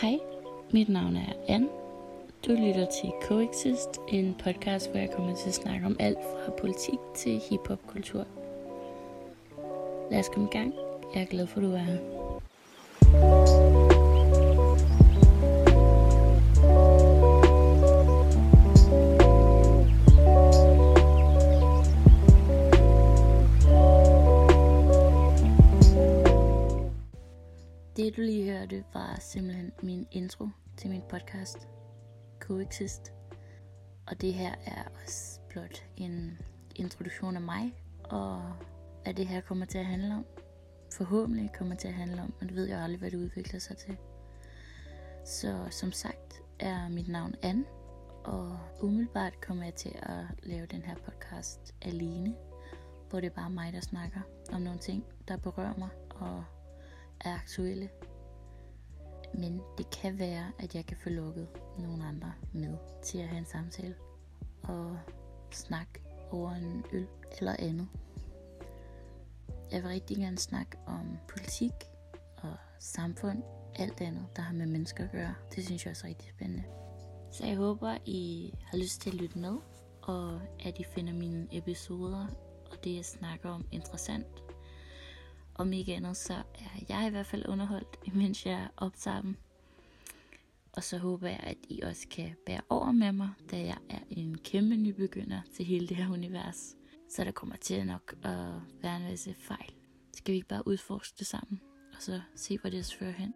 Hej, mit navn er Anne. Du lytter til Coexist, en podcast, hvor jeg kommer til at snakke om alt fra politik til hiphopkultur. Lad os komme i gang. Jeg er glad for, at du er her. Det du lige hørte var simpelthen min intro til min podcast Coexist. Og det her er også blot en introduktion af mig, og hvad det her kommer til at handle om. Forhåbentlig kommer til at handle om, men det ved jeg aldrig, hvad det udvikler sig til. Så som sagt er mit navn Anne, og umiddelbart kommer jeg til at lave den her podcast alene, hvor det er bare mig, der snakker om nogle ting, der berører mig og er aktuelle. Men det kan være, at jeg kan få lukket nogle andre med til at have en samtale og snakke over en øl eller andet. Jeg vil rigtig gerne snakke om politik og samfund, alt andet, der har med mennesker at gøre. Det synes jeg også er rigtig spændende. Så jeg håber, I har lyst til at lytte med, og at I finder mine episoder og det, jeg snakker om, interessant om ikke andet, så er jeg i hvert fald underholdt, imens jeg optager dem. Og så håber jeg, at I også kan bære over med mig, da jeg er en kæmpe nybegynder til hele det her univers. Så der kommer til nok at være en masse fejl. Skal vi ikke bare udforske det sammen, og så se, hvor det fører hen?